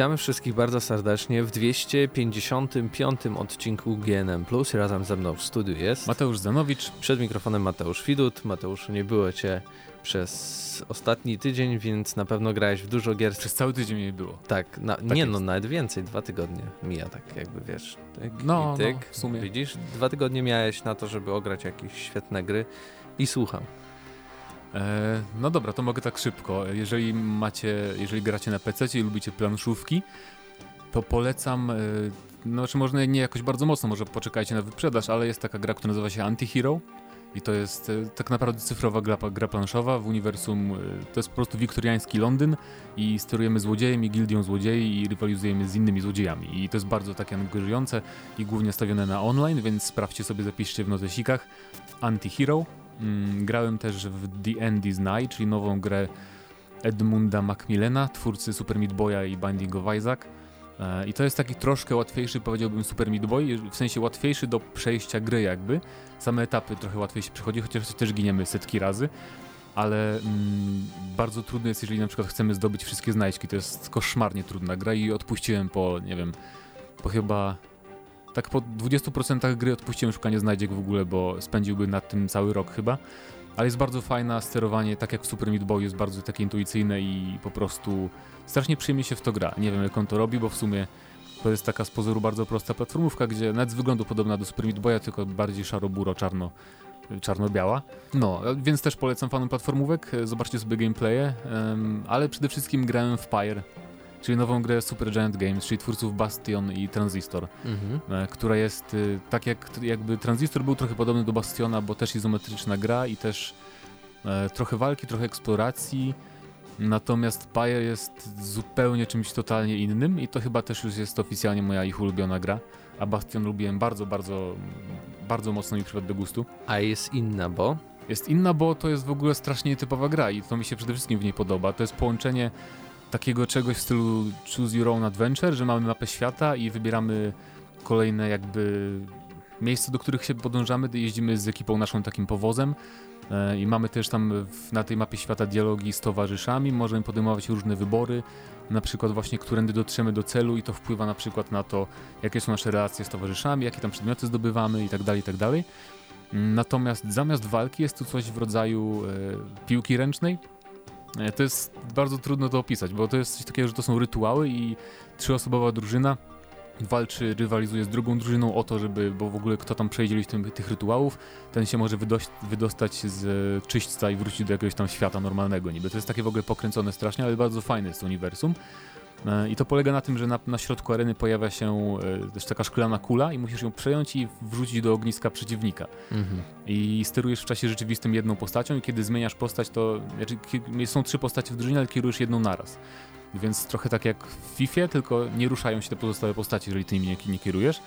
Witamy wszystkich bardzo serdecznie w 255 odcinku GNM+. Razem ze mną w studiu jest Mateusz Zanowicz. Przed mikrofonem Mateusz Widut. Mateusz, nie było cię przez ostatni tydzień, więc na pewno grałeś w dużo gier. Przez cały tydzień nie było. Tak, na, tak nie jest. no, nawet więcej, dwa tygodnie mija, tak jakby wiesz. Tak, no, tyk, no, w sumie. Widzisz, dwa tygodnie miałeś na to, żeby ograć jakieś świetne gry i słucham. E, no dobra, to mogę tak szybko. Jeżeli macie, jeżeli gracie na PC i lubicie planszówki, to polecam, e, no czy może nie jakoś bardzo mocno, może poczekajcie na wyprzedaż, ale jest taka gra, która nazywa się Antihero i to jest e, tak naprawdę cyfrowa gra, gra planszowa w uniwersum, to jest po prostu wiktoriański Londyn i sterujemy złodziejem i gildią złodziei i rywalizujemy z innymi złodziejami i to jest bardzo takie angażujące i głównie stawione na online, więc sprawdźcie sobie, zapiszcie w notesikach Antihero Mm, grałem też w The End is Night, czyli nową grę Edmunda Macmillana, twórcy Super Meat Boya i Binding of Isaac. E, I to jest taki troszkę łatwiejszy, powiedziałbym, Super Meat Boy, w sensie łatwiejszy do przejścia gry jakby. Same etapy trochę łatwiej się przychodzi, chociaż też giniemy setki razy. Ale mm, bardzo trudno jest, jeżeli na przykład chcemy zdobyć wszystkie znajdźki. To jest koszmarnie trudna gra i odpuściłem po, nie wiem, po chyba tak po 20% gry odpuściłem szukanie znajdziek w ogóle, bo spędziłby nad tym cały rok chyba. Ale jest bardzo fajna, sterowanie, tak jak w Super Meat Boy, jest bardzo takie intuicyjne i po prostu strasznie przyjemnie się w to gra. Nie wiem jak on to robi, bo w sumie to jest taka z pozoru bardzo prosta platformówka, gdzie nawet z wyglądu podobna do Super Meat Boya, tylko bardziej szaro-buro, czarno, czarno-biała. No, więc też polecam fanom platformówek, zobaczcie sobie gameplaye, ale przede wszystkim grałem w Pyre, czyli nową grę Supergiant Games, czyli twórców Bastion i Transistor, mhm. E, która jest y, tak jak jakby Transistor był trochę podobny do Bastiona, bo też izometryczna gra i też e, trochę walki, trochę eksploracji. Natomiast Pyre jest zupełnie czymś totalnie innym i to chyba też już jest oficjalnie moja ich ulubiona gra. A Bastion lubiłem bardzo, bardzo, bardzo mocno mi przypadł do gustu. A jest inna, bo? Jest inna, bo to jest w ogóle strasznie typowa gra i to mi się przede wszystkim w niej podoba. To jest połączenie takiego czegoś w stylu Choose Your Own Adventure, że mamy mapę świata i wybieramy kolejne jakby miejsca, do których się podążamy, jeździmy z ekipą naszą takim powozem e, i mamy też tam na tej mapie świata dialogi z towarzyszami, możemy podejmować różne wybory, na przykład właśnie którędy dotrzemy do celu i to wpływa na przykład na to, jakie są nasze relacje z towarzyszami, jakie tam przedmioty zdobywamy i tak dalej, i tak dalej. Natomiast zamiast walki jest tu coś w rodzaju e, piłki ręcznej, to jest bardzo trudno to opisać, bo to jest coś takiego, że to są rytuały i trzyosobowa drużyna walczy, rywalizuje z drugą drużyną o to, żeby, bo w ogóle kto tam przejdzie listem tych rytuałów, ten się może wydostać z czyśćca i wrócić do jakiegoś tam świata normalnego niby. To jest takie w ogóle pokręcone strasznie, ale bardzo fajne jest uniwersum. E, I to polega na tym, że na, na środku areny pojawia się e, też taka szklana kula i musisz ją przejąć i wrzucić do ogniska przeciwnika. Mhm. I sterujesz w czasie rzeczywistym jedną postacią i kiedy zmieniasz postać, to znaczy, są trzy postacie w drużynie, ale kierujesz jedną naraz. Więc trochę tak jak w FIFA, tylko nie ruszają się te pozostałe postacie, jeżeli ty nimi nie, nie kierujesz.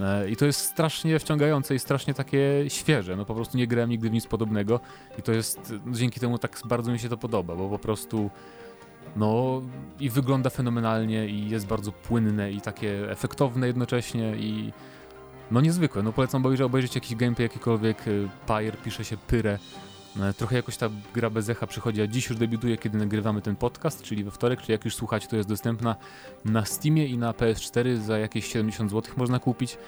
E, I to jest strasznie wciągające i strasznie takie świeże. No po prostu nie grałem nigdy w nic podobnego i to jest, no, dzięki temu tak bardzo mi się to podoba, bo po prostu no i wygląda fenomenalnie i jest bardzo płynne i takie efektowne jednocześnie i no niezwykłe. No polecam obejrzeć jakiś gameplay jakikolwiek. Y, Pyre pisze się Pyre trochę jakoś ta gra bez echa przychodzi, a dziś już debiutuje, kiedy nagrywamy ten podcast, czyli we wtorek, czyli jak już słuchacie, to jest dostępna na Steamie i na PS4 za jakieś 70 zł można kupić,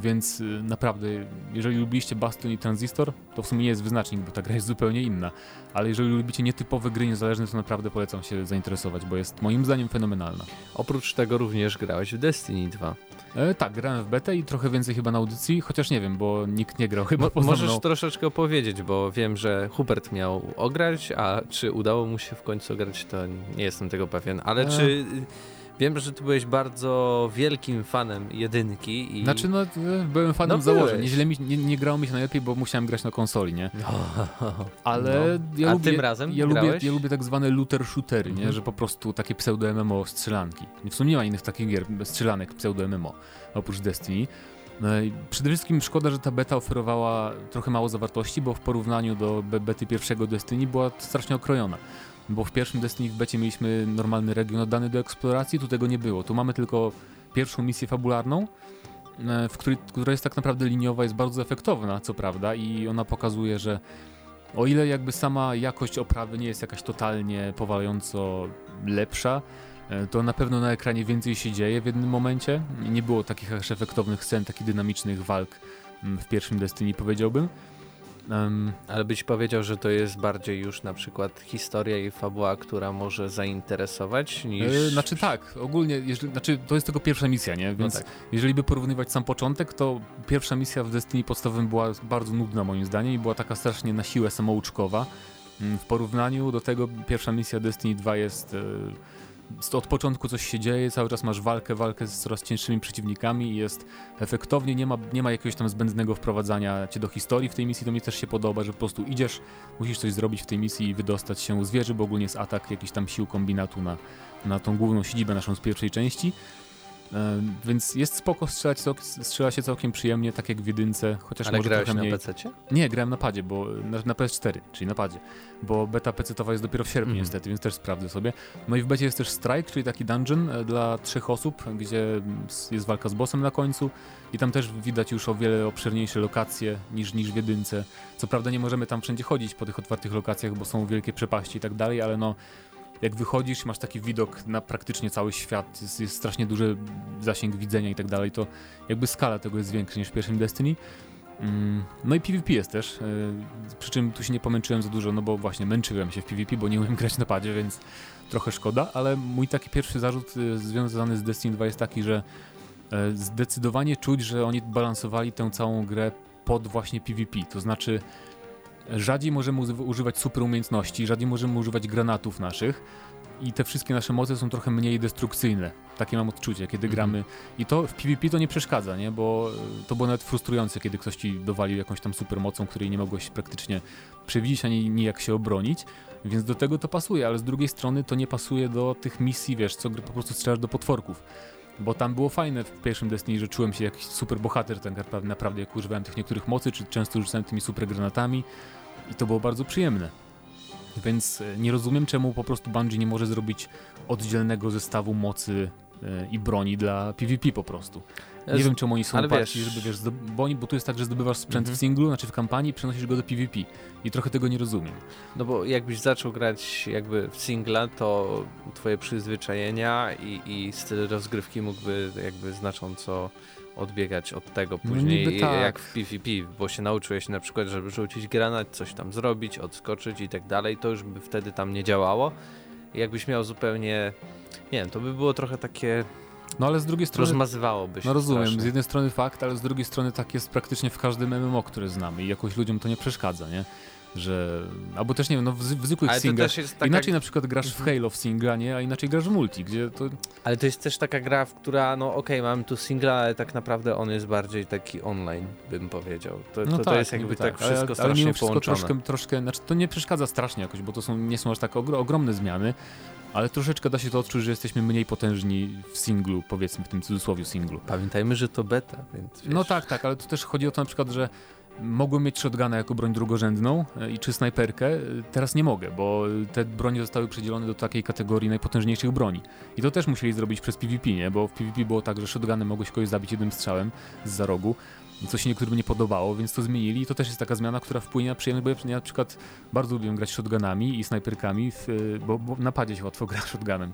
więc y, naprawdę, jeżeli lubiliście Bastion i Transistor, to w sumie nie jest wyznacznik, bo ta gra jest zupełnie inna, ale jeżeli lubicie nietypowe gry niezależne, to naprawdę polecam się zainteresować, bo jest moim zdaniem fenomenalna. Oprócz tego również grałeś w Destiny 2. E, tak, grałem w betę i trochę więcej chyba na audycji, chociaż nie wiem, bo nikt nie grał chyba Mo Możesz mną. troszeczkę opowiedzieć, bo wiem, że Hubert miał ograć, a czy udało mu się w końcu ograć, to nie jestem tego pewien. Ale e... czy Wiem, że ty byłeś bardzo wielkim fanem jedynki. I... Znaczy, no, byłem fanem no, założeń. Nieźle mi, nie, nie grało mi się najlepiej, bo musiałem grać na konsoli, nie? Ale no. ja A lubię, tym razem ja lubię, ja lubię tak zwane looter shootery, nie? Mhm. Że po prostu takie pseudo-MMO strzelanki. W sumie nie ma innych takich gier strzelanek pseudo-MMO oprócz Destiny. No przede wszystkim szkoda, że ta beta oferowała trochę mało zawartości, bo w porównaniu do bety pierwszego Destiny była strasznie okrojona bo w pierwszym Destiny w becie mieliśmy normalny region oddany do eksploracji, tu tego nie było. Tu mamy tylko pierwszą misję fabularną, e, w której, która jest tak naprawdę liniowa, jest bardzo efektowna, co prawda, i ona pokazuje, że o ile jakby sama jakość oprawy nie jest jakaś totalnie powalająco lepsza, e, to na pewno na ekranie więcej się dzieje w jednym momencie. Nie było takich aż efektownych scen, takich dynamicznych walk mm, w pierwszym Destiny powiedziałbym. Um, Ale byś powiedział, że to jest bardziej już na przykład historia i fabuła, która może zainteresować niż... Yy, znaczy tak, ogólnie, jeżeli, znaczy to jest tylko pierwsza misja, nie? No Więc no tak. jeżeli by porównywać sam początek, to pierwsza misja w Destiny podstawowym była bardzo nudna moim zdaniem i była taka strasznie na siłę samouczkowa. Mm, w porównaniu do tego pierwsza misja Destiny 2 jest... Yy, od początku coś się dzieje, cały czas masz walkę, walkę z coraz cięższymi przeciwnikami i jest efektownie, nie ma, nie ma jakiegoś tam zbędnego wprowadzania cię do historii w tej misji, to mi też się podoba, że po prostu idziesz, musisz coś zrobić w tej misji i wydostać się z wieży, bo ogólnie jest atak jakiś tam sił kombinatu na, na tą główną siedzibę naszą z pierwszej części więc jest spoko, strzelać, strzela się całkiem przyjemnie, tak jak w jedynce, chociaż Ale może grałeś trochę mniej. na PC? Nie, grałem na padzie, bo na, na, PS4, czyli na padzie, bo beta PC-towa jest dopiero w sierpniu mm. niestety, więc też sprawdzę sobie. No i w becie jest też Strike, czyli taki dungeon e, dla trzech osób, gdzie jest walka z bossem na końcu i tam też widać już o wiele obszerniejsze lokacje niż, niż w jedynce. Co prawda nie możemy tam wszędzie chodzić po tych otwartych lokacjach, bo są wielkie przepaści i tak dalej, ale no jak wychodzisz masz taki widok na praktycznie cały świat, jest, jest strasznie duży zasięg widzenia i tak dalej, to jakby skala tego jest większa niż w pierwszym Destiny. Mm, no i PvP jest też, e, przy czym tu się nie pomęczyłem za dużo, no bo właśnie męczyłem się w PvP, bo nie umiem grać na padzie, więc trochę szkoda, ale mój taki pierwszy zarzut e, związany z Destiny 2 jest taki, że e, zdecydowanie czuć, że oni balansowali tę całą grę pod właśnie PvP, to znaczy Rzadziej możemy używać super umiejętności, rzadziej możemy używać granatów naszych i te wszystkie nasze moce są trochę mniej destrukcyjne. Takie mam odczucie, kiedy mhm. gramy. I to w PvP to nie przeszkadza, nie? Bo e, to było nawet frustrujące, kiedy ktoś ci dowalił jakąś tam super mocą, której nie mogłeś praktycznie przewidzieć ani nijak się obronić. Więc do tego to pasuje, ale z drugiej strony to nie pasuje do tych misji, wiesz, co po prostu strzelasz do potworków. Bo tam było fajne w pierwszym Destiny, że czułem się jakiś super bohater tak naprawdę, naprawdę jak używałem tych niektórych mocy, czy często rzucałem tymi super granatami i to było bardzo przyjemne. Więc e, nie rozumiem, czemu po prostu Bungie nie może zrobić oddzielnego zestawu mocy e, i broni dla PvP po prostu. Nie wiem, czemu oni są oparci, żeby wiesz, bo, oni, bo tu jest tak, że zdobywasz sprzęt mhm. w singlu, znaczy w kampanii, przenosisz go do PvP i trochę tego nie rozumiem. No bo jakbyś zaczął grać jakby w singla, to twoje przyzwyczajenia i, i styl rozgrywki mógłby jakby znacząco odbiegać od tego no później no tak. jak w PvP, bo się nauczyłeś na przykład, żeby rzucić granat, coś tam zrobić, odskoczyć i tak dalej, to już by wtedy tam nie działało. I jakbyś miał zupełnie, nie wiem, to by było trochę takie no ale z drugiej strony. Rozmazywałoby się. No rozumiem, strasznie. z jednej strony fakt, ale z drugiej strony tak jest praktycznie w każdym MMO, które znamy i jakoś ludziom to nie przeszkadza, nie? że... Albo też nie wiem, no w, w zwykłych Ale singlach. Taka... Inaczej na przykład grasz w mhm. Halo w singla, nie? A inaczej grasz w multi, gdzie to... Ale to jest też taka gra, w która, no okej, okay, mam tu singla, ale tak naprawdę on jest bardziej taki online, bym powiedział. To, no to, tak, to jest jakby tak, tak wszystko ale, strasznie ale mimo wszystko połączone. Troszkę, troszkę, znaczy to nie przeszkadza strasznie jakoś, bo to są, nie są aż tak ogromne zmiany, ale troszeczkę da się to odczuć, że jesteśmy mniej potężni w singlu, powiedzmy w tym cudzysłowie singlu. Pamiętajmy, że to beta, więc wiesz. No tak, tak, ale tu też chodzi o to na przykład, że Mogłem mieć shotguna jako broń drugorzędną e, i czy snajperkę. E, teraz nie mogę, bo te broni zostały przydzielone do takiej kategorii najpotężniejszych broni. I to też musieli zrobić przez PvP, nie? Bo w PvP było tak, że shotgunem mogłeś kogoś zabić jednym strzałem z za rogu, co się niektórym nie podobało, więc to zmienili. I to też jest taka zmiana, która wpłynie na przyjemność, bo ja na przykład bardzo lubię grać shotgunami i snajperkami, w, bo, bo na padzie się łatwo gra shotgunem,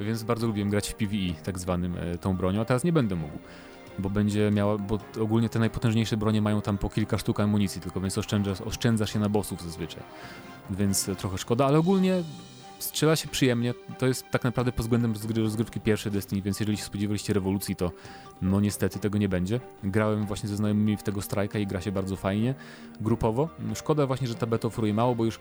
więc bardzo lubię grać w PvE tak zwanym e, tą bronią, a teraz nie będę mógł bo będzie miała, bo ogólnie te najpotężniejsze bronie mają tam po kilka sztuk amunicji tylko, więc oszczędzasz, oszczędzasz się na bossów zazwyczaj. Więc trochę szkoda, ale ogólnie strzela się przyjemnie. To jest tak naprawdę pod względem rozgrywki pierwszej Destiny, więc jeżeli się spodziewaliście rewolucji, to no niestety tego nie będzie. Grałem właśnie ze znajomymi w tego strajka i gra się bardzo fajnie, grupowo. Szkoda właśnie, że ta beta oferuje mało, bo już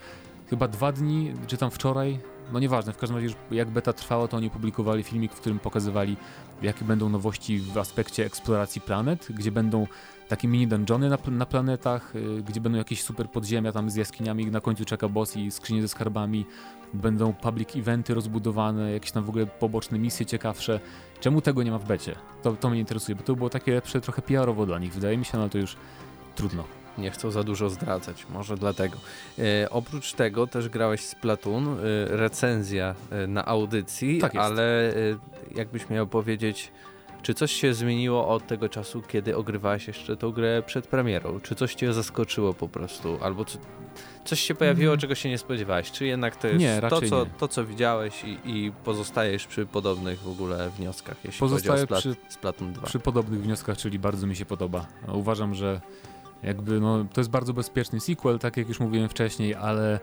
chyba dwa dni, czy tam wczoraj, no nieważne, w każdym razie jak beta trwała, to oni publikowali filmik, w którym pokazywali jakie będą nowości w aspekcie eksploracji planet, gdzie będą takie mini dungeony na, na planetach, y, gdzie będą jakieś super podziemia tam z jaskiniami, na końcu czeka boss i skrzynie ze skarbami, będą public eventy rozbudowane, jakieś tam w ogóle poboczne misje ciekawsze. Czemu tego nie ma w becie? To, to mnie interesuje, bo to było takie lepsze trochę PR-owo dla nich, wydaje mi się, no to już trudno nie chcą za dużo zdradzać, może dlatego. E, oprócz tego też grałeś z Platoon, e, recenzja e, na audycji, ale e, jakbyś miał powiedzieć, Czy coś się zmieniło od tego czasu, kiedy ogrywałeś jeszcze tą grę przed premierą? Czy coś cię zaskoczyło po prostu? Albo co, coś się pojawiło, Mm. czego się nie spodziewałeś? Czy jednak to jest Nie, to, co, nie. to, co widziałeś i, i pozostajesz przy podobnych w ogóle wnioskach, jeśli Pozostaję chodzi o Splat, przy- Splatoon 2? Przy podobnych wnioskach, czyli bardzo mi się podoba. Uważam, że jakby no, to jest bardzo bezpieczny sequel, tak jak już mówiłem wcześniej, ale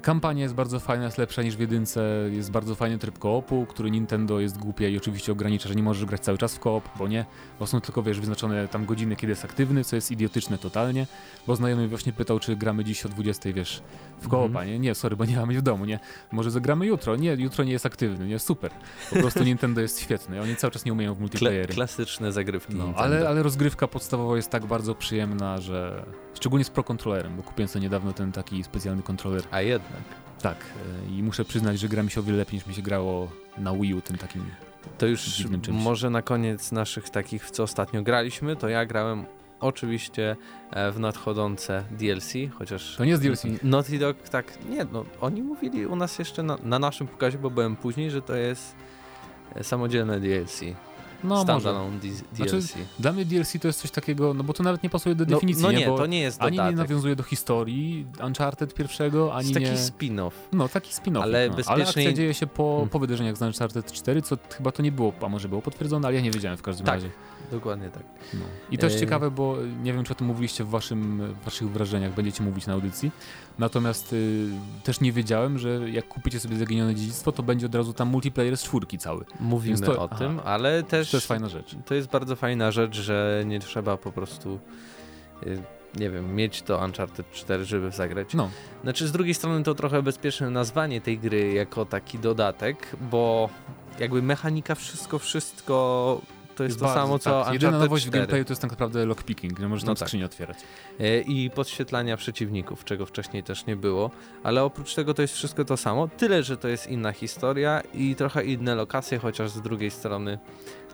kampania jest bardzo fajna, jest lepsza niż w jedynce, jest bardzo fajny tryb koopu, który Nintendo jest głupie i oczywiście ogranicza, że nie możesz grać cały czas w koop, bo nie, bo są tylko, wiesz, wyznaczone tam godziny, kiedy jest aktywny, co jest idiotyczne totalnie, bo znajomy właśnie pytał, czy gramy dziś o 20, wiesz, w koopa, Mhm. nie? Nie, sorry, bo nie mamy w domu, nie? Może zagramy jutro, nie, jutro nie jest aktywny, nie, super, po prostu Nintendo jest świetny, oni cały czas nie umieją w Kla multiplayery. klasyczne zagrywki No, Nintendo. ale, ale rozgrywka podstawowa jest tak bardzo przyjemna, że szczególnie z Pro Controllerem, bo kupiłem sobie niedawno ten taki specjalny kontroler. A jednak. Tak, e, i muszę przyznać, że gra mi się o wiele lepiej niż mi się grało na Wii U, tym takim. To już może na koniec naszych takich, w co ostatnio graliśmy, to ja grałem oczywiście e, w nadchodzące DLC, chociaż... To nie jest DLC. Naughty Dog, tak, nie, no oni mówili u nas jeszcze na, na naszym pokazie, bo byłem później, że to jest e, samodzielne DLC. No może. Standalone Znaczy, DLC. Dla mnie DLC to jest coś takiego, no bo to nawet nie pasuje do No, definicji, no nie, nie, bo to nie jest ani nie dodatek. nawiązuje do historii Uncharted pierwszego, ani jest taki nie... spin-off. No, taki spin-off. ale no. bezpiecznie- ale akcja dzieje się po, Hmm. po wydarzeniach z Uncharted 4, co chyba to nie było, a może było potwierdzone, ale ja nie wiedziałem w każdym Tak. razie. Dokładnie tak. No. I też E, ciekawe, bo nie wiem, czy o tym mówiliście w, waszym, waszych wrażeniach, będziecie mówić na audycji. Natomiast y, też nie wiedziałem, że jak kupicie sobie Zaginione Dziedzictwo, to będzie od razu tam multiplayer z czwórki cały. Mówimy to- o aha. tym, ale też To jest fajna rzecz. to jest bardzo fajna rzecz, że nie trzeba po prostu y, nie wiem, mieć to Uncharted 4, żeby zagrać. No, Znaczy z drugiej strony to trochę bezpieczne nazwanie tej gry jako taki dodatek, bo jakby mechanika wszystko, wszystko to jest, to bardzo, samo co tak. Jedyna Uncharted nowość w 4 gameplayu to jest tak naprawdę lockpicking, że możesz No tak. skrzynię otwierać. E, i podświetlania przeciwników, czego wcześniej też nie było, ale oprócz tego to jest wszystko to samo, tyle, że to jest inna historia i trochę inne lokacje, chociaż z drugiej strony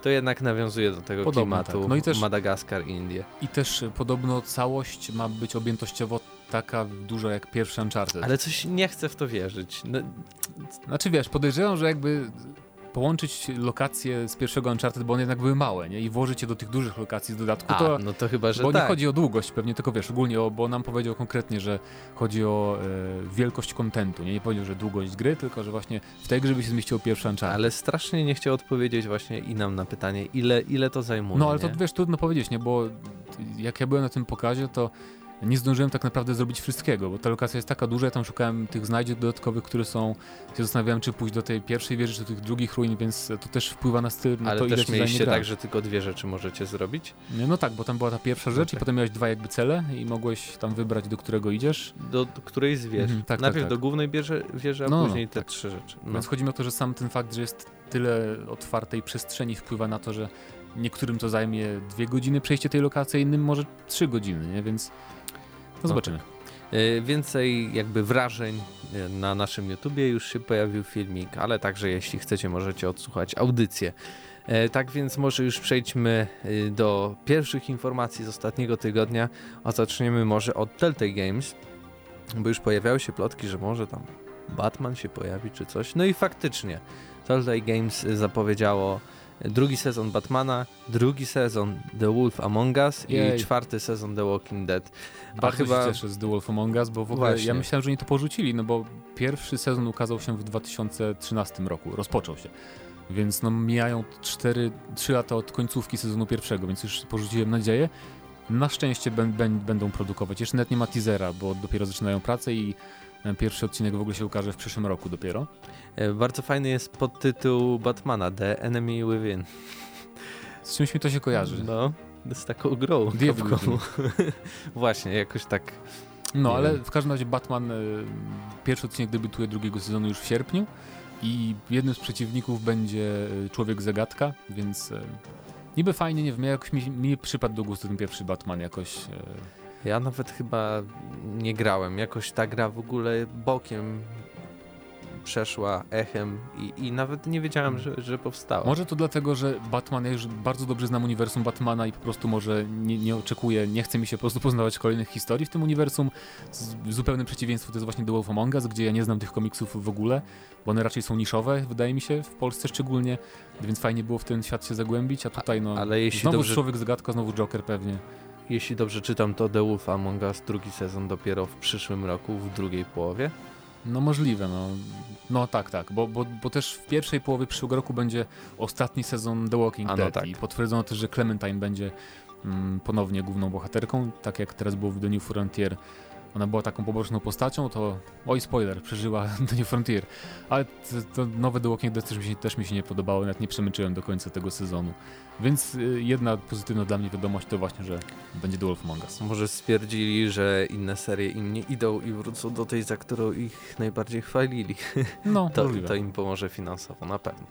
to jednak nawiązuje do tego Podobno klimatu tak. No i też- Madagaskar, Indie. I też y, podobno całość ma być objętościowo taka duża jak pierwszy Uncharted. Ale coś nie chcę w to wierzyć. No, Znaczy wiesz, podejrzewam, że jakby połączyć lokacje z pierwszego Uncharted, bo one jednak były małe, nie? I włożyć je do tych dużych lokacji z dodatku, a, to no to chyba, że Bo tak. nie chodzi o długość pewnie, tylko wiesz, ogólnie, o, bo nam powiedział konkretnie, że chodzi o e, wielkość kontentu, nie? nie powiedział, że długość gry, tylko że właśnie w tej grze by się zmieściło pierwszy Uncharted. Ale strasznie nie chciał odpowiedzieć właśnie i nam na pytanie, ile, ile to zajmuje. no ale to nie? wiesz, trudno powiedzieć, nie? Bo jak ja byłem na tym pokazie, to nie zdążyłem tak naprawdę zrobić wszystkiego, bo ta lokacja jest taka duża, ja tam szukałem tych znajdziek dodatkowych, które są, się zastanawiałem, czy pójść do tej pierwszej wieży, czy do tych drugich ruin, więc to też wpływa na styl, na Ale to, ile też mieliście tak, że tylko dwie rzeczy możecie zrobić. No tak, bo tam była ta pierwsza rzecz i tak. potem miałeś dwa jakby cele i mogłeś tam wybrać, do którego idziesz. Do, do której z wież. Mhm, tak, tak, Najpierw tak. do głównej wieży, wieży a No, później te tak. trzy rzeczy. No. Więc chodzi mi o to, że sam ten fakt, że jest tyle otwartej przestrzeni wpływa na to, że niektórym to zajmie dwie godziny przejście tej lokacji, innym może trzy godziny, nie? Więc no zobaczymy. Y, Więcej jakby wrażeń y, na naszym YouTubie już się pojawił filmik, ale także jeśli chcecie możecie odsłuchać audycję. E, Tak więc może już przejdźmy y, do pierwszych informacji z ostatniego tygodnia, a zaczniemy może od Telltale Games, bo już pojawiały się plotki, że może tam Batman się pojawi czy coś. No i faktycznie Telltale Games y, zapowiedziało drugi sezon Batmana, drugi sezon The Wolf Among Us Jej. i czwarty sezon The Walking Dead. Bardzo chyba- się cieszę z The Wolf Among Us, bo w ogóle Właśnie. ja myślałem, że oni to porzucili, no bo pierwszy sezon ukazał się w 2013 roku, rozpoczął się. Więc no mijają 4, 3 lata od końcówki sezonu pierwszego, więc już porzuciłem nadzieję. Na szczęście bę- bę- będą produkować. Jeszcze nawet nie ma teasera, bo dopiero zaczynają pracę i pierwszy odcinek w ogóle się ukaże w przyszłym roku dopiero. E, Bardzo fajny jest podtytuł Batmana, The Enemy Within. Z czymś mi to się kojarzy. No, z taką grą. Capcomu. Właśnie, jakoś tak. No, ale w każdym razie Batman, e, pierwszy odcinek debiutuje drugiego sezonu już w sierpniu i jednym z przeciwników będzie e, Człowiek Zagadka, więc e, niby fajnie, nie wiem, jakoś mi, mi przypadł do gustu ten pierwszy Batman jakoś. Ja nawet chyba nie grałem. Jakoś ta gra w ogóle bokiem przeszła echem i, i nawet nie wiedziałem, że, że powstała. Może to dlatego, że Batman, ja już bardzo dobrze znam uniwersum Batmana i po prostu może nie, nie oczekuję, nie chce mi się po prostu poznawać kolejnych historii w tym uniwersum. Z, zupełnym przeciwieństwem to jest właśnie The Wolf Among Us, gdzie ja nie znam tych komiksów w ogóle, bo one raczej są niszowe, wydaje mi się, w Polsce szczególnie, więc fajnie było w ten świat się zagłębić, a tutaj no, Ale jeśli znowu dobrze, człowiek zagadka, znowu Joker pewnie. Jeśli dobrze czytam, to The Wolf Among Us drugi sezon dopiero w przyszłym roku, w drugiej połowie. No możliwe, no. No tak, tak, bo, bo, bo też w pierwszej połowie przyszłego roku będzie ostatni sezon The Walking A, no Dead tak. i potwierdzono też, że Clementine będzie mm, ponownie główną bohaterką, tak jak teraz było w The New Frontier. Ona była taką poboczną postacią, to oj spoiler, przeżyła The New Frontier. Ale to, nowe The Walking Dead też mi, się, też mi się nie podobało, nawet nie przemyczyłem do końca tego sezonu. Więc y, jedna pozytywna dla mnie wiadomość to właśnie, że będzie The Wolf Among Us. Może stwierdzili, że inne serie im nie idą i wrócą do tej, za którą ich najbardziej chwalili. No, To, możliwe. to im pomoże finansowo, na pewno.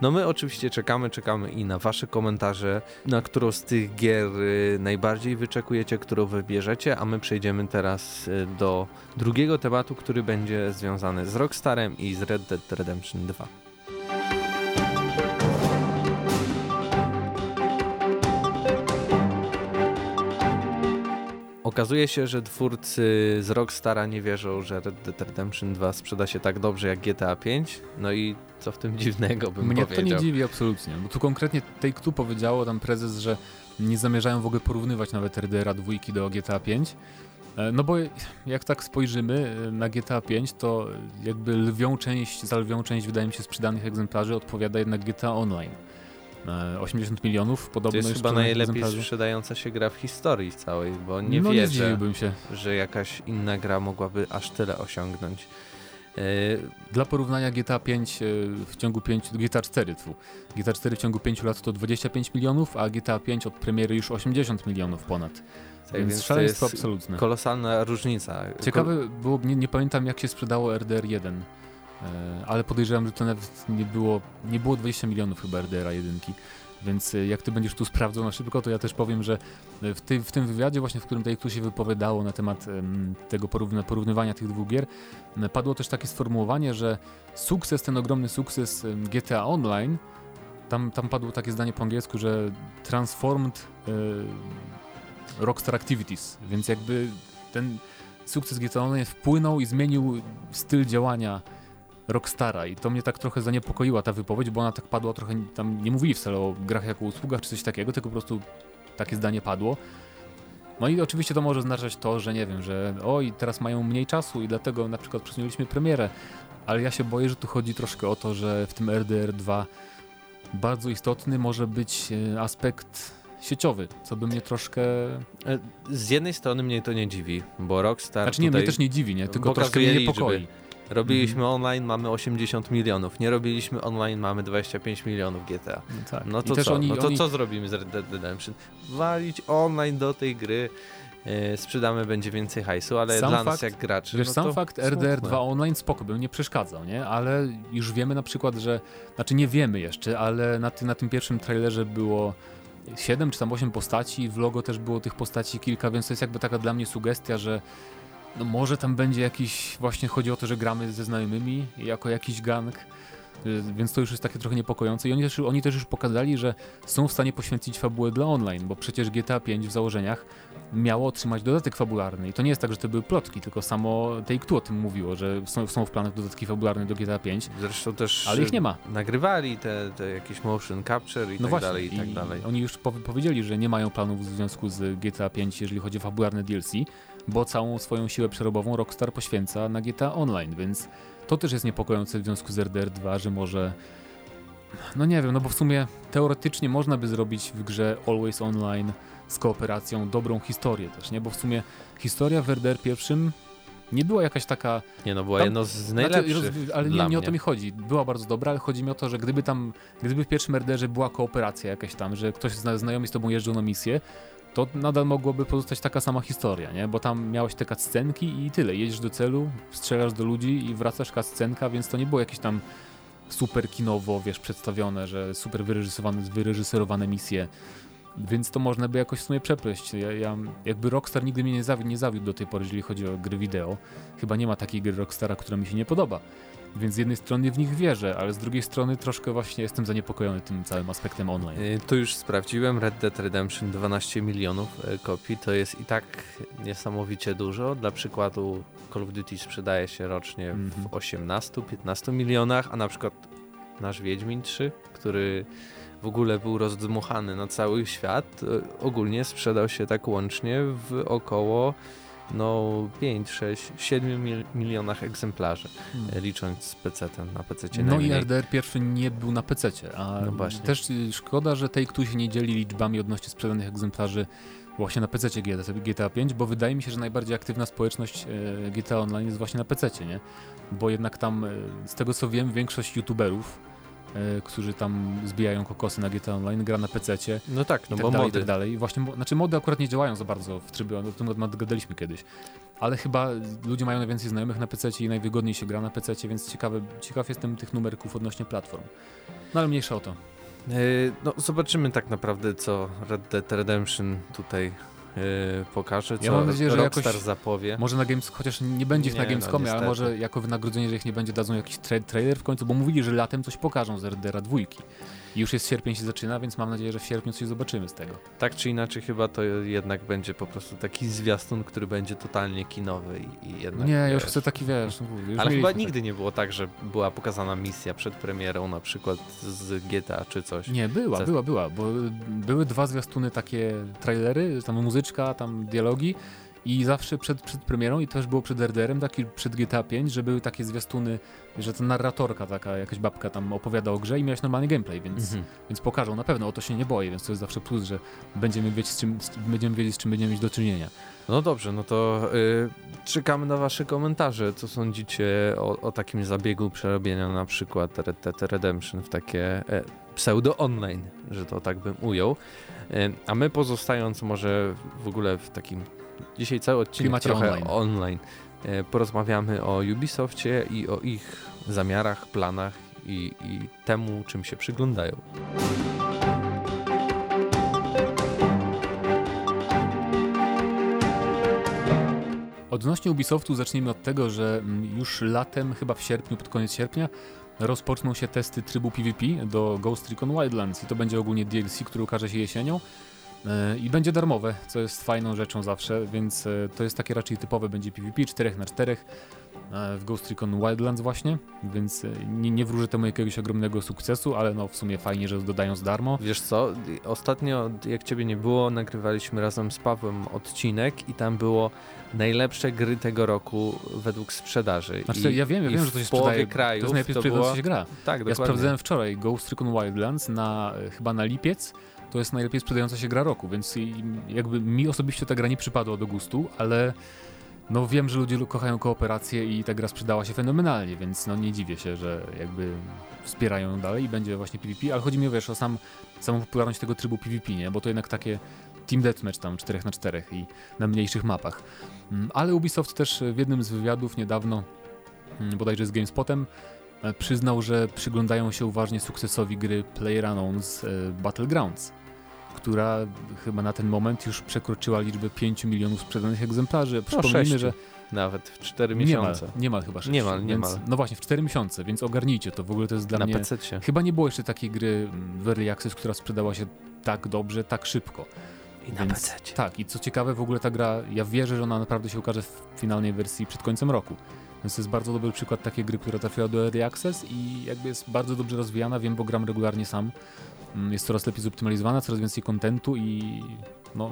No my oczywiście czekamy, czekamy i na wasze komentarze, na którą z tych gier y, najbardziej wyczekujecie, którą wybierzecie, a my przejdziemy teraz do drugiego tematu, który będzie związany z Rockstarem i z Red Dead Redemption 2. Okazuje się, że twórcy z Rockstara nie wierzą, że Red Dead Redemption 2 sprzeda się tak dobrze jak GTA 5. No i co w tym dziwnego bym Mnie powiedział. to nie dziwi absolutnie, bo tu konkretnie Take-Two powiedziało, tam prezes, że nie zamierzają w ogóle porównywać nawet RDR-a 2 do GTA 5. E, No bo jak tak spojrzymy e, na GTA 5, to jakby lwią część, za lwią część wydaje mi się sprzedanych egzemplarzy odpowiada jednak GTA Online. E, 80 milionów podobno To jest chyba najlepiej egzemplarzy. sprzedająca się gra w historii całej, bo nie no nie wierzę, się. że jakaś inna gra mogłaby aż tyle osiągnąć. Dla porównania GTA 5 e, w ciągu 5, GTA 4 tfu. GTA 4 w ciągu 5 lat to 25 milionów, a GTA 5 od premiery już 80 milionów ponad. Tak, więc więc to szaleństwo jest absolutne. kolosalna różnica. Ciekawe było, nie, nie pamiętam jak się sprzedało RDR1, e, ale podejrzewam, że to nawet nie było, nie było 20 milionów chyba RDR-a jedynki. Więc e, jak ty będziesz tu sprawdzał na szybko, to ja też powiem, że e, w, tej, w tym wywiadzie właśnie, w którym Take-Two się wypowiadało na temat em, tego porównywania tych dwóch gier, padło też takie sformułowanie, że sukces, ten ogromny sukces GTA Online, tam, tam padło takie zdanie po angielsku, że transformed Rockstar Activities, więc jakby ten sukces GTA Online wpłynął i zmienił styl działania Rockstara i to mnie tak trochę zaniepokoiła ta wypowiedź, bo ona tak padła trochę, tam nie mówili wcale o grach jako usługach czy coś takiego, tylko po prostu takie zdanie padło. No i oczywiście to może oznaczać to, że nie wiem, że oj, teraz mają mniej czasu i dlatego na przykład przesunęliśmy premierę, ale ja się boję, że tu chodzi troszkę o to, że w tym RDR 2 bardzo istotny może być e, aspekt sieciowy, co by mnie troszkę E, Z jednej strony mnie to nie dziwi, bo Rockstar Znaczy nie, mnie też nie dziwi, nie? tylko troszkę mnie liczby. niepokoi. robiliśmy Mhm. online, mamy 80 milionów, nie robiliśmy online, mamy 25 milionów GTA. No, tak. No to co? Oni, no to oni, co zrobimy z Red Dead Redemption? Walić online do tej gry, e, sprzedamy będzie więcej hajsu, ale Sam dla nas fakt- jak graczy, Wiesz, no sam fakt. RDR 2 online spoko bym nie przeszkadzał, nie? Ale już wiemy na przykład, że, znaczy nie wiemy jeszcze, ale na, ty, na tym pierwszym trailerze było 7 czy tam 8 postaci, w logo też było tych postaci kilka, więc to jest jakby taka dla mnie sugestia, że no może tam będzie jakiś, właśnie chodzi o to, że gramy ze znajomymi jako jakiś gang, więc to już jest takie trochę niepokojące i oni też, oni też już pokazali, że są w stanie poświęcić fabułę dla online, bo przecież GTA 5 w założeniach miało otrzymać dodatek fabularny i to nie jest tak, że to były plotki, tylko samo Take-Two o tym mówiło, że są, są w planach dodatki fabularne do GTA 5, Zresztą też ale ich nie ma. nagrywali te, te jakieś motion capture i No tak właśnie, dalej, i tak dalej. oni już powi- powiedzieli, że nie mają planów w związku z GTA 5, jeżeli chodzi o fabularne DLC, bo całą swoją siłę przerobową Rockstar poświęca na GTA Online, więc to też jest niepokojące w związku z RDR 2, że może no nie wiem, no bo w sumie teoretycznie można by zrobić w grze Always Online z kooperacją dobrą historię też, nie? Bo w sumie historia w RDR pierwszym nie była jakaś taka Nie no, była Tam- jedno z znaczy, najlepszych roz- ale nie, nie o to mi chodzi. Była bardzo dobra, ale chodzi mi o to, że gdyby tam, gdyby w pierwszym RDR-ze była kooperacja jakaś tam, że ktoś zna, znajomi z tobą jeżdżą na misję, to nadal mogłoby pozostać taka sama historia, nie? Bo tam miałeś te cutscenki i tyle. Jedziesz do celu, strzelasz do ludzi i wracasz cutscenka, więc to nie było jakieś tam super kinowo, wiesz, przedstawione, że super wyreżyserowane, wyreżyserowane misje. Więc to można by jakoś w sumie przepleść. Ja, ja, jakby Rockstar nigdy mnie nie zawiódł, nie zawiódł do tej pory, jeżeli chodzi o gry wideo. Chyba nie ma takiej gry Rockstara, która mi się nie podoba. Więc z jednej strony w nich wierzę, ale z drugiej strony troszkę właśnie jestem zaniepokojony tym całym aspektem online. Y, Tu już sprawdziłem, Red Dead Redemption 12 milionów e, kopii, to jest i tak niesamowicie dużo. Dla przykładu Call of Duty sprzedaje się rocznie Mhm. w 18-15 milionach, a na przykład nasz Wiedźmin 3, który w ogóle był rozdmuchany na cały świat, e, ogólnie sprzedał się tak łącznie w około no 5, 6, 7 mil milionach egzemplarzy, e, licząc PC-tem na PC. No i RDR pierwszy nie był na PC, a No właśnie. też y, szkoda, że Take-Two się nie dzieli liczbami odnośnie sprzedanych egzemplarzy właśnie na PC GTA, GTA 5, bo wydaje mi się, że najbardziej aktywna społeczność e, GTA Online jest właśnie na PC, nie? Bo jednak tam, e, z tego co wiem, większość youtuberów, którzy tam zbijają kokosy na GTA Online, gra na PC. No tak, no tak bo dalej, i mody. tak dalej. Właśnie, znaczy mody akurat nie działają za bardzo w trybie, o tym nadgadaliśmy kiedyś. Ale chyba ludzie mają najwięcej znajomych na PC i najwygodniej się gra na PC, więc ciekawe, ciekaw jestem tych numerków odnośnie platform. No ale mniejsza o to. E, No, zobaczymy tak naprawdę, co Red Dead Redemption tutaj e, pokaże, co Ja mam nadzieję, że Rockstar jakoś- zapowie. Może na Games, chociaż nie będzie ich Nie, na no, Gamescomie, ale niestety. może jako wynagrodzenie, że ich nie będzie, dadzą jakiś tra trailer w końcu, bo mówili, że latem coś pokażą z RDR dwójki. Już jest sierpień się zaczyna, więc mam nadzieję, że w sierpniu coś zobaczymy z tego. Tak czy inaczej, chyba to jednak będzie po prostu taki zwiastun, który będzie totalnie kinowy i, i jednak... nie, ja już chcę taki, wiesz, no, Ale chyba mieliśmy nigdy nie było tak, że była pokazana misja przed premierą, na przykład z GTA czy coś. Tak. Nie, była, była, była, bo były dwa zwiastuny, takie trailery, tam muzyczka, tam dialogi i zawsze przed, przed premierą i też było przed RDR-em, taki przed GTA 5, że były takie zwiastuny, że ta narratorka taka, jakaś babka tam opowiada o grze i miałeś normalny gameplay, więc, Mhm. więc pokażą na pewno, o to się nie boję, więc to jest zawsze plus, że będziemy wiedzieć, z czym, z, będziemy wiedzieć, z czym będziemy mieć do czynienia. No dobrze, no to y, czekamy na wasze komentarze. Co sądzicie o, o takim zabiegu przerobienia na przykład Red Dead Redemption w takie e, pseudo-online, że to tak bym ujął. E, a my pozostając może w ogóle w takim... Dzisiaj cały odcinek Klimacie trochę online. online. E, porozmawiamy o Ubisoftie i o ich zamiarach, planach i, i temu, czym się przyglądają. Odnośnie Ubisoftu zacznijmy od tego, że mm, już latem, chyba w sierpniu, pod koniec sierpnia, rozpoczną się testy trybu PvP do Ghost Recon Wildlands i to będzie ogólnie DLC, który ukaże się jesienią i będzie darmowe, co jest fajną rzeczą zawsze, więc e, to jest takie raczej typowe, będzie PvP 4 na 4 e, w Ghost Recon Wildlands właśnie, więc e, nie, nie wróżę temu jakiegoś ogromnego sukcesu, ale no w sumie fajnie, że dodają z darmo. Wiesz co, ostatnio jak ciebie nie było, nagrywaliśmy razem z Pawłem odcinek i tam było najlepsze gry tego roku według sprzedaży. Znaczy, I, ja wiem, ja wiem, że to się sprzedaje, krajów to jest najlepiej to było... się gra. Tak, Ja dokładnie. sprawdzałem wczoraj Ghost Recon Wildlands na e, chyba na lipiec. To jest najlepiej sprzedająca się gra roku, więc jakby mi osobiście ta gra nie przypadła do gustu, ale no wiem, że ludzie lu- kochają kooperację i ta gra sprzedała się fenomenalnie, więc no nie dziwię się, że jakby wspierają ją dalej i będzie właśnie PvP, ale chodzi mi wiesz, o sam, samą popularność tego trybu PvP, nie? Bo to jednak takie Team Deathmatch tam 4 na 4 i na mniejszych mapach. Mm, Ale Ubisoft też w jednym z wywiadów niedawno, mm, bodajże z GameSpotem, przyznał, że przyglądają się uważnie sukcesowi gry PlayerUnknown's e, Battlegrounds, która chyba na ten moment już przekroczyła liczbę 5 milionów sprzedanych egzemplarzy. Przypomnijmy, sześciu że Nawet w 4 niemal, miesiące. niemal chyba 6. Niemal, niemal. No właśnie, w 4 miesiące, więc ogarnijcie to. W ogóle to jest dla Na mnie... PC. Chyba nie było jeszcze takiej gry mm, w Early Access, która sprzedała się tak dobrze, tak szybko. I na Więc- PC. Tak, i co ciekawe, w ogóle ta gra, ja wierzę, że ona naprawdę się ukaże w finalnej wersji przed końcem roku. Więc to jest bardzo dobry przykład takiej gry, która trafiła do Early Access i jakby jest bardzo dobrze rozwijana, wiem, bo gram regularnie sam. Mm, Jest coraz lepiej zoptymalizowana, coraz więcej kontentu i no,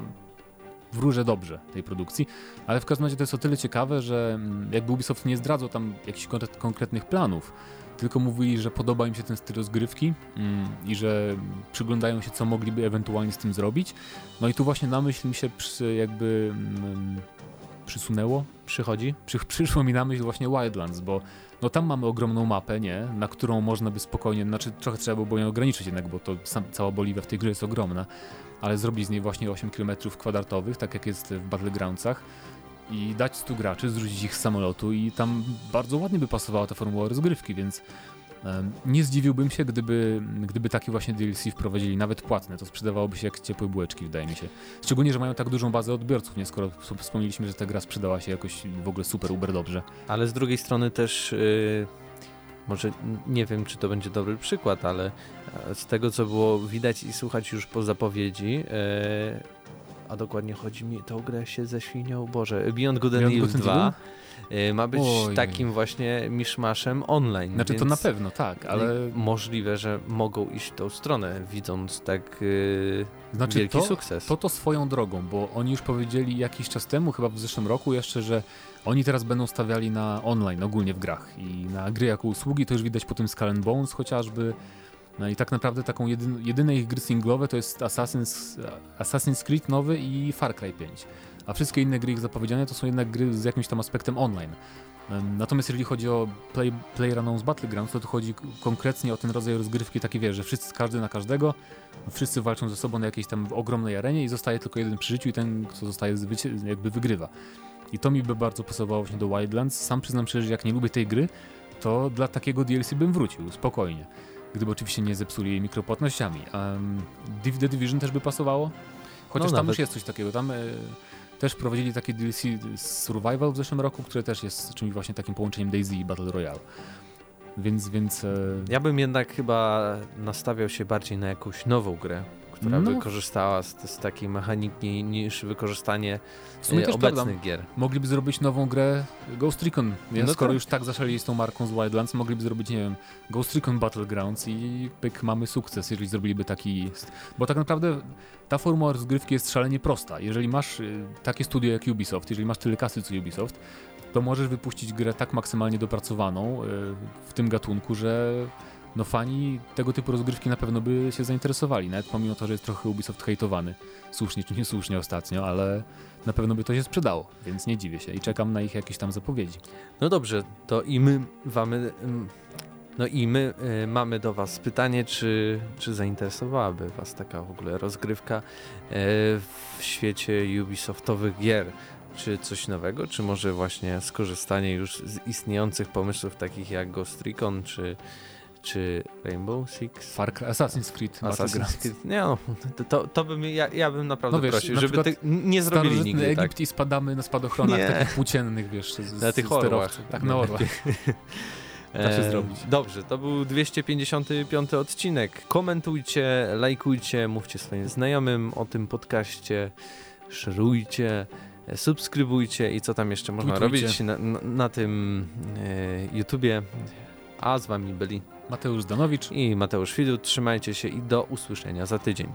wróżę dobrze tej produkcji. Ale w każdym razie to jest o tyle ciekawe, że mm, jakby Ubisoft nie zdradzał tam jakichś konkret- konkretnych planów, tylko mówili, że podoba im się ten styl rozgrywki mm, i że przyglądają się, co mogliby ewentualnie z tym zrobić. No i tu właśnie na myśl mi się jakby przysunęło, Przychodzi? przy, przyszło mi na myśl właśnie Wildlands, bo no tam mamy ogromną mapę, nie, na którą można by spokojnie, znaczy trochę trzeba było ją ograniczyć jednak, bo to sam, cała Boliwia w tej grze jest ogromna, ale zrobić z niej właśnie 8 km kwadratowych, tak jak jest w Battlegroundsach i dać 100 graczy, zrzucić ich z samolotu i tam bardzo ładnie by pasowała ta formuła rozgrywki, więc nie zdziwiłbym się, gdyby, gdyby takie właśnie DLC wprowadzili, nawet płatne, to sprzedawałoby się jak ciepłe bułeczki, wydaje mi się. Szczególnie, że mają tak dużą bazę odbiorców, nie? Skoro wsp- wspomnieliśmy, że ta gra sprzedała się jakoś w ogóle super, uber dobrze. Ale z drugiej strony też y, może nie wiem, czy to będzie dobry przykład, ale e, z tego, co było widać i słuchać już po zapowiedzi, e, a dokładnie chodzi mi, tą grę się ze świnią, Boże, Beyond Good and Beyond Evil Good and 2 e, ma być Oj. takim właśnie miszmaszem online. Znaczy to na pewno, tak, ale Możliwe, że mogą iść w tą stronę, widząc tak e, znaczy wielki to, sukces. to to swoją drogą, bo oni już powiedzieli jakiś czas temu, chyba w zeszłym roku jeszcze, że oni teraz będą stawiali na online ogólnie w grach i na gry jako usługi, to już widać po tym Skull Bones chociażby. No i tak naprawdę taką jedyn, jedyne ich gry singlowe to jest Assassin's, Assassin's Creed nowy i Far Cry 5. A wszystkie inne gry ich zapowiedziane to są jednak gry z jakimś tam aspektem online. Natomiast jeżeli chodzi o Play, PlayerUnknown's Battlegrounds, to tu chodzi konkretnie o ten rodzaj rozgrywki taki wiesz, że wszyscy, każdy na każdego, wszyscy walczą ze sobą na jakiejś tam ogromnej arenie i zostaje tylko jeden przy życiu i ten, kto zostaje jakby wygrywa. I to mi by bardzo pasowało właśnie do Wildlands. Sam przyznam szczerze, że jak nie lubię tej gry, to dla takiego DLC bym wrócił, spokojnie. Gdyby oczywiście nie zepsuli jej mikropłatnościami. Um, The Division też by pasowało, chociaż No tam nawet. już jest coś takiego. Tam e, też prowadzili takie DLC Survival w zeszłym roku, które też jest czymś właśnie takim połączeniem Daisy i Battle Royale. Więc, więc e, Ja bym jednak chyba nastawiał się bardziej na jakąś nową grę, która No. by korzystała z, z takiej mechaniki niż wykorzystanie w sumie e, też obecnych prawda. gier. Mogliby zrobić nową grę Ghost Recon. Nie? No Skoro tak. już tak zaszaleli z tą marką z Wildlands, mogliby zrobić, nie wiem, Ghost Recon Battlegrounds i pyk, mamy sukces, jeżeli zrobiliby taki... Bo tak naprawdę ta formuła rozgrywki jest szalenie prosta. Jeżeli masz y, takie studio jak Ubisoft, jeżeli masz tyle kasy co Ubisoft, to możesz wypuścić grę tak maksymalnie dopracowaną y, w tym gatunku, że no fani tego typu rozgrywki na pewno by się zainteresowali, nawet pomimo to, że jest trochę Ubisoft hejtowany, słusznie czy niesłusznie ostatnio, ale na pewno by to się sprzedało, więc nie dziwię się i czekam na ich jakieś tam zapowiedzi. No dobrze, to i my mamy, ym, no i my y, mamy do was pytanie, czy, czy zainteresowałaby was taka w ogóle rozgrywka e, w świecie Ubisoftowych gier? Czy coś nowego, czy może właśnie skorzystanie już z istniejących pomysłów takich jak Ghost Recon, czy, czy Rainbow Six? Far Cry, Assassin's Creed, Assassin's. Creed. Nie no, to, to, bym, ja, ja bym naprawdę No wiesz, prosił, na żeby ty, nie zrobili nigdy Egipt tak. i spadamy na spadochronach Nie. takich płóciennych, wiesz, z, Na z tych sterowców. orłach. Tak, na orłach. Da się E, zrobić. Dobrze, to był 255 odcinek. Komentujcie, lajkujcie, mówcie swoim znajomym o tym podcaście, szerujcie, subskrybujcie i co tam jeszcze można Tweetujcie. robić na, na, na tym e, YouTubie. A z wami byli Mateusz Danowicz. i Mateusz Widut. Trzymajcie się i do usłyszenia za tydzień.